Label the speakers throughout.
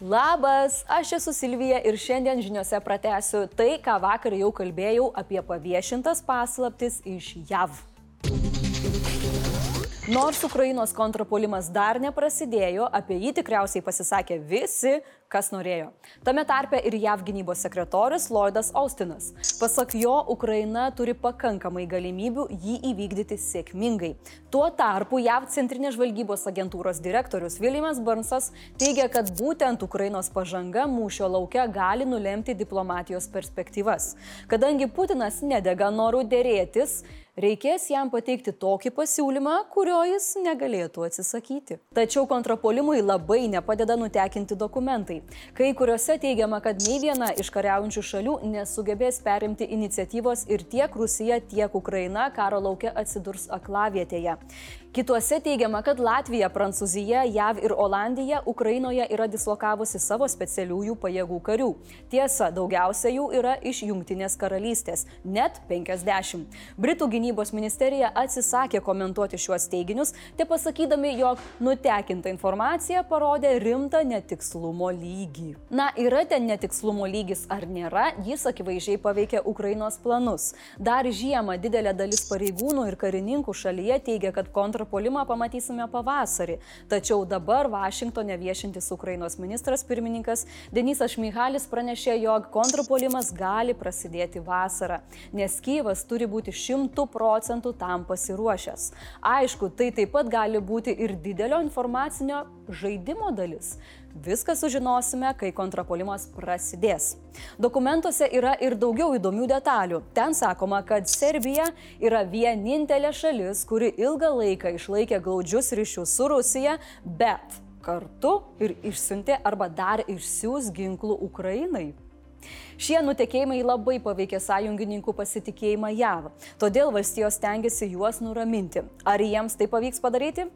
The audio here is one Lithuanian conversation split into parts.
Speaker 1: Labas, aš esu Silvija ir šiandien žiniuose pratęsiu tai, ką vakar jau kalbėjau apie paviešintas paslaptis iš JAV. Nors Ukrainos kontrapolimas dar neprasidėjo, apie jį tikriausiai pasisakė visi, kas norėjo. Tame tarpe ir JAV gynybos sekretorius Lloydas Austinas. Pasak jo, Ukraina turi pakankamai galimybių jį įvykdyti sėkmingai. Tuo tarpu JAV centrinės žvalgybos agentūros direktorius Williamas Burnsas teigia, kad būtent Ukrainos pažanga mūšio laukia gali nulemti diplomatijos perspektyvas. Kadangi Putinas nedega norų dėrėtis, reikės jam pateikti tokį pasiūlymą, kurio jis negalėtų atsisakyti. Tačiau kontrapolimui labai nepadeda nutekinti dokumentai. Kai kuriuose teigiama, kad nei viena iš kariaujančių šalių nesugebės perimti iniciatyvos ir tiek Rusija, tiek Ukraina karo laukia atsidurs aklavietėje. Kituose teigiama, kad Latvija, Prancūzija, JAV ir Olandija Ukrainoje yra dislokavusi savo specialiųjų pajėgų karių. Tiesa, daugiausia jų yra iš Junktinės karalystės - net 50. Britų gynybos ministerija atsisakė komentuoti šiuos teiginius, te pasakydami, jog nutekinta informacija parodė rimtą netikslumo lygį. Na, yra ten netikslumo lygis ar nėra, jis akivaizdžiai paveikia Ukrainos planus. Dar žiemą didelė dalis pareigūnų ir karininkų šalyje teigia, kad kontra kontrpolimą pamatysime pavasarį. Tačiau dabar Vašingtonė viešintis Ukrainos ministras pirmininkas Denisas Šmihalis pranešė, jog kontrpolimas gali prasidėti vasarą, nes Kyivas turi būti šimtų procentų tam pasiruošęs. Aišku, tai taip pat gali būti ir didelio informacinio žaidimo dalis. Viską sužinosime, kai kontrapolimas prasidės. Dokumentuose yra ir daugiau įdomių detalių. Ten sakoma, kad Serbija yra vienintelė šalis, kuri ilgą laiką išlaikė glaudžius ryšius su Rusija, bet kartu ir išsiuntė arba dar išsiūs ginklų Ukrainai. Šie nutekėjimai labai paveikė sąjungininkų pasitikėjimą JAV, todėl valstijos tengiasi juos nuraminti. Ar jiems tai pavyks padaryti?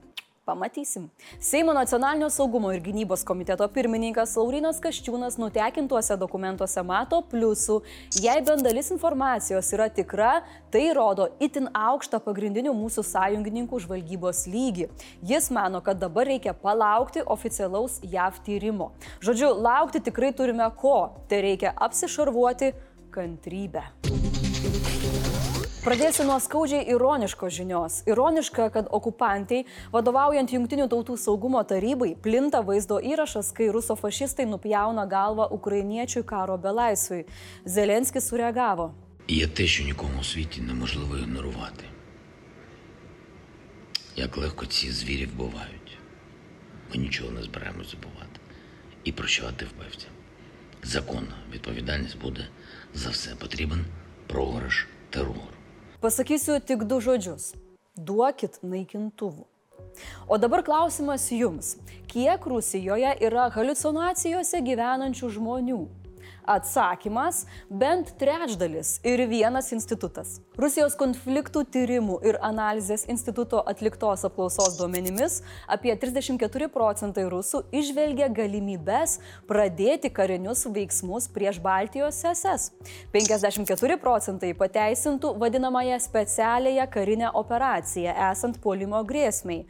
Speaker 1: Pamatysim. Seimo nacionalinio saugumo ir gynybos komiteto pirmininkas Laurinas Kaščiūnas nutekintuose dokumentuose mato pliusų. Jei bent dalis informacijos yra tikra, tai rodo itin aukštą pagrindinių mūsų sąjungininkų žvalgybos lygį. Jis mano, kad dabar reikia palaukti oficialaus JAV tyrimo. Žodžiu, laukti tikrai turime ko. Tai reikia apsišarvuoti kantrybę. Pradėsiu nuo skaudžiai ironiškos žinios. Ironiška, kad okupantai, vadovaujant Junktinių tautų saugumo tarybai, plinta vaizdo įrašas, kai ruso fašistai nupjauna galvą ukrainiečiui karo belaisvui. Zelenskis sureagavo.
Speaker 2: Є те, що нікому у світі неможливо ігнорувати. Як легко ці звірі вбивають. Ми нічого не збираємось забувати і прощувати вбивцям. Законна відповідальність буде за все потрібен програш терору.
Speaker 1: Pasakysiu tik du žodžius. Duokit naikintuvų. O dabar klausimas jums. Kiek Rusijoje yra halucinacijose gyvenančių žmonių? Atsakymas - bent trečdalis ir vienas institutas. Rusijos konfliktų tyrimų ir analizės instituto atliktos apklausos duomenimis apie 34 procentai rusų išvelgia galimybės pradėti karinius veiksmus prieš Baltijos SS. 54 procentai pateisintų vadinamąją specialiąją karinę operaciją esant puolimo grėsmiai.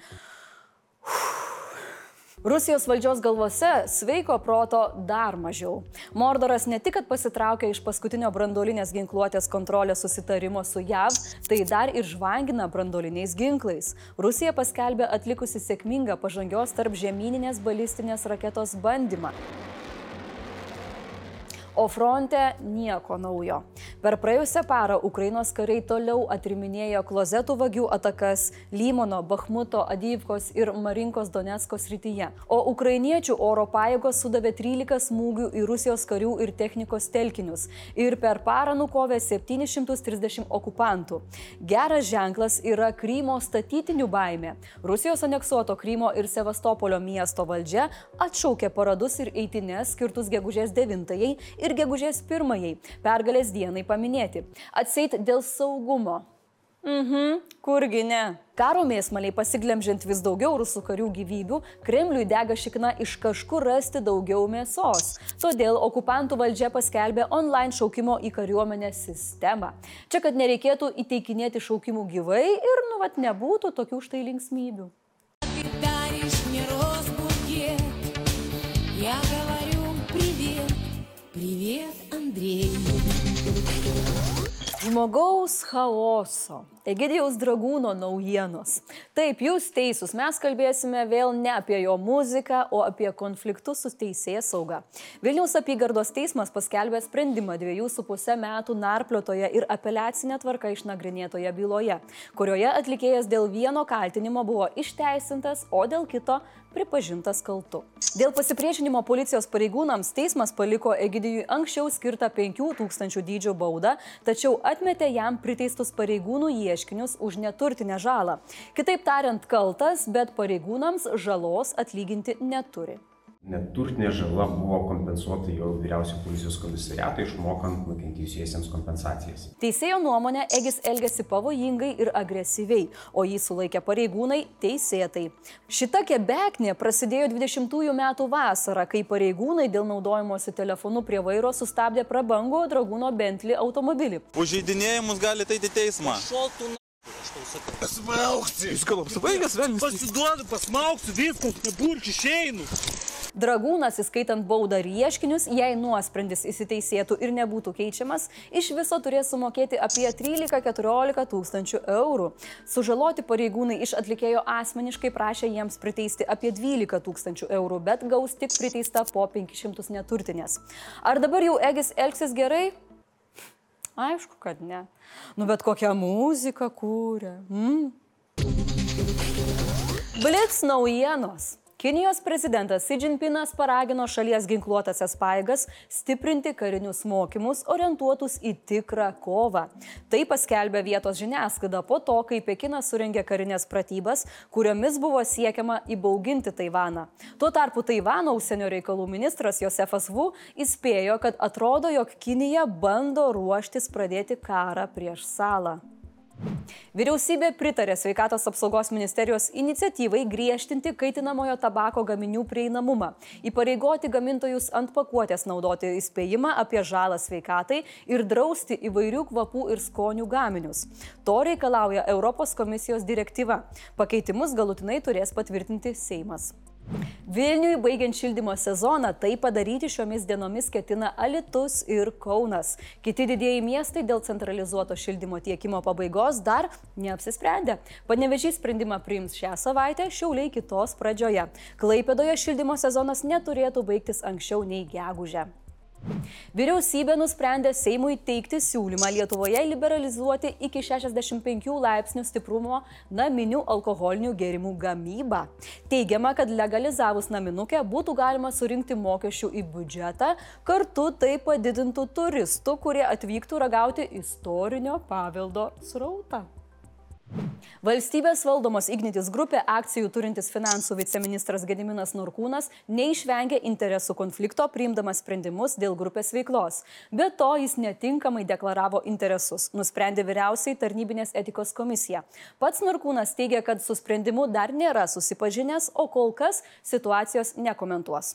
Speaker 1: Rusijos valdžios galvose sveiko proto dar mažiau. Mordoras ne tik, kad pasitraukia iš paskutinio brandolinės ginkluotės kontrolės susitarimo su JAV, tai dar ir žvangina brandoliniais ginklais. Rusija paskelbė atlikusi sėkmingą pažangios tarp žemyninės balistinės raketos bandymą. O fronte nieko naujo. Per praėjusią parą Ukrainos kariai toliau atriminėjo klozetų vagių atakas Lymono, Bakhmuto, Adyvkos ir Marinkos Donetsko srityje. O ukrainiečių oro pajėgos sudavė 13 smūgių į Rusijos karių ir technikos telkinius ir per parą nukovė 730 okupantų. Geras ženklas yra Krymo statytinių baimė. Rusijos aneksuoto Krymo ir Sevastopolio miesto valdžia atšaukė paradus ir eitinės skirtus gegužės 9 ir gegužės pirmajai pergalės dienai paminėti. Atseit dėl saugumo. Mhm, kurgi ne. Karo mėsmaliai pasiglemžiant vis daugiau rusų karių gyvybių, Kremliui dega šikna iš kažkur rasti daugiau mėsos. Todėl okupantų valdžia paskelbė online šaukimo į kariuomenę sistemą. Čia, kad nereikėtų įteikinėti šaukimų gyvai ir, nu, vat, nebūtų tokių štai linksmybių.
Speaker 3: Я Я говорю привет, Dėdė Andrėjai.
Speaker 1: Žmogaus chaoso Egidijaus dragūno naujienos. Taip, jūs teisūs, mes kalbėsime vėl ne apie jo muziką, o apie konfliktus su teisėjas sauga. Vilniaus apygardos teismas paskelbė sprendimą dviejų su pusę metų narpliotoje ir apeliacinė tvarka išnagrinėtoje byloje, kurioje atlikėjas dėl vieno kaltinimo buvo išteisintas, o dėl kito pripažintas kaltu. Dėl pasipriešinimo policijos pareigūnams teismas paliko Egidijui anksčiau skirtą 5000 dydžio baudą, tačiau atmetė jam priteistus pareigūnų ieškinius už neturtinę žalą. Kitaip tariant, kaltas, bet pareigūnams žalos atlyginti neturi.
Speaker 4: Neturtinė žala buvo kompensuota jau vyriausio policijos komisariato išmokant nukentėjusiesiems kompensacijas.
Speaker 1: Teisėjo nuomonė, Egis elgėsi pavojingai ir agresyviai, o jį sulaikė pareigūnai teisėtai. Šita kebeknė prasidėjo 20 metų vasarą, kai pareigūnai dėl naudojimosi telefonu prie vairo sustabdė prabangų dragūno Bentley automobilį.
Speaker 5: Užeidinėjimus galite eiti į teismą.
Speaker 6: Pasmauksi! Jūs gal apsibaigęs, velnis?
Speaker 5: Pasiduodu, pasmauksiu, viskas, neburk, išeinu.
Speaker 1: Dragūnas, įskaitant baudą ir ieškinius, jei nuosprendis įsiteisėtų ir nebūtų keičiamas, iš viso turės sumokėti apie 13-14 tūkstančių eurų. Sužaloti pareigūnai iš atlikėjo asmeniškai prašė jiems priteisti apie 12 tūkstančių eurų, bet gaus tik priteista po 500 neturtinės. Ar dabar jau Egis elgsis gerai? Aišku, kad ne. Nu bet kokią muziką kūrė. Mm. Blitz naujienos. Kinijos prezidentas Xi Jinpingas paragino šalies ginkluotasias paėgas stiprinti karinius mokymus orientuotus į tikrą kovą. Tai paskelbė vietos žiniasklaida po to, kai Pekinas surengė karinės pratybas, kuriomis buvo siekiama įbauginti Taivaną. Tuo tarpu Taivano užsienio reikalų ministras Josefas Vu įspėjo, kad atrodo, jog Kinija bando ruoštis pradėti karą prieš salą. Vyriausybė pritarė sveikatos apsaugos ministerijos iniciatyvai griežtinti kaitinamojo tabako gaminių prieinamumą, įpareigoti gamintojus ant pakuotės naudoti įspėjimą apie žalą sveikatai ir drausti įvairių kvapų ir skonių gaminius. To reikalauja Europos komisijos direktyva. Pakeitimus galutinai turės patvirtinti Seimas. Vilniui baigiant šildymo sezoną tai padaryti šiomis dienomis ketina Alitus ir Kaunas. Kiti didieji miestai dėl centralizuoto šildymo tiekimo pabaigos dar neapsisprendė. Panevežys sprendimą priims šią savaitę, šiauliai kitos pradžioje. Klaipėdoje šildymo sezonas neturėtų baigtis anksčiau nei gegužę. Vyriausybė nusprendė Seimui teikti siūlymą Lietuvoje liberalizuoti iki 65 laipsnių stiprumo naminių alkoholinių gėrimų gamybą. Teigiama, kad legalizavus naminukę būtų galima surinkti mokesčių į biudžetą, kartu tai padidintų turistų, kurie atvyktų ragauti istorinio paveldo srautą. Valstybės valdomos Ignitis grupė akcijų turintis finansų viceministras Gediminas Norkūnas neišvengė interesų konflikto priimdamas sprendimus dėl grupės veiklos. Be to jis netinkamai deklaravo interesus, nusprendė vyriausiai tarnybinės etikos komisija. Pats Norkūnas teigia, kad su sprendimu dar nėra susipažinęs, o kol kas situacijos nekomentuos.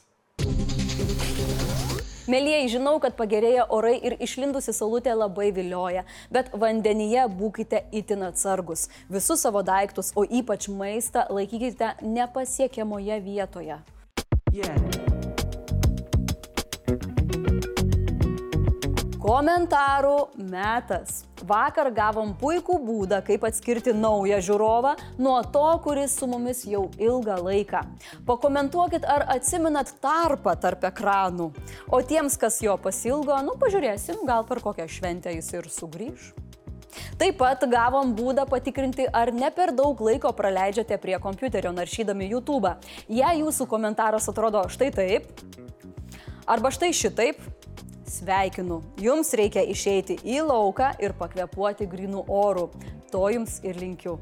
Speaker 1: Mėlyjei, žinau, kad pagerėja orai ir išlindusi saulutė labai vilioja, bet vandenyje būkite itin atsargus. Visus savo daiktus, o ypač maistą, laikykite nepasiekiamoje vietoje. Yeah. Komentarų metas. Vakar gavom puikų būdą, kaip atskirti naują žiūrovą nuo to, kuris su mumis jau ilgą laiką. Pakomentuokit, ar atsiminat tarpą tarp ekranų. O tiems, kas jo pasilgo, nu pažiūrėsim, gal per kokią šventę jis ir sugrįž. Taip pat gavom būdą patikrinti, ar ne per daug laiko praleidžiate prie kompiuterio naršydami YouTube. Jei jūsų komentaras atrodo štai taip, arba štai šitaip, Sveikinu, jums reikia išeiti į lauką ir pakvepuoti grinų orų. To jums ir linkiu.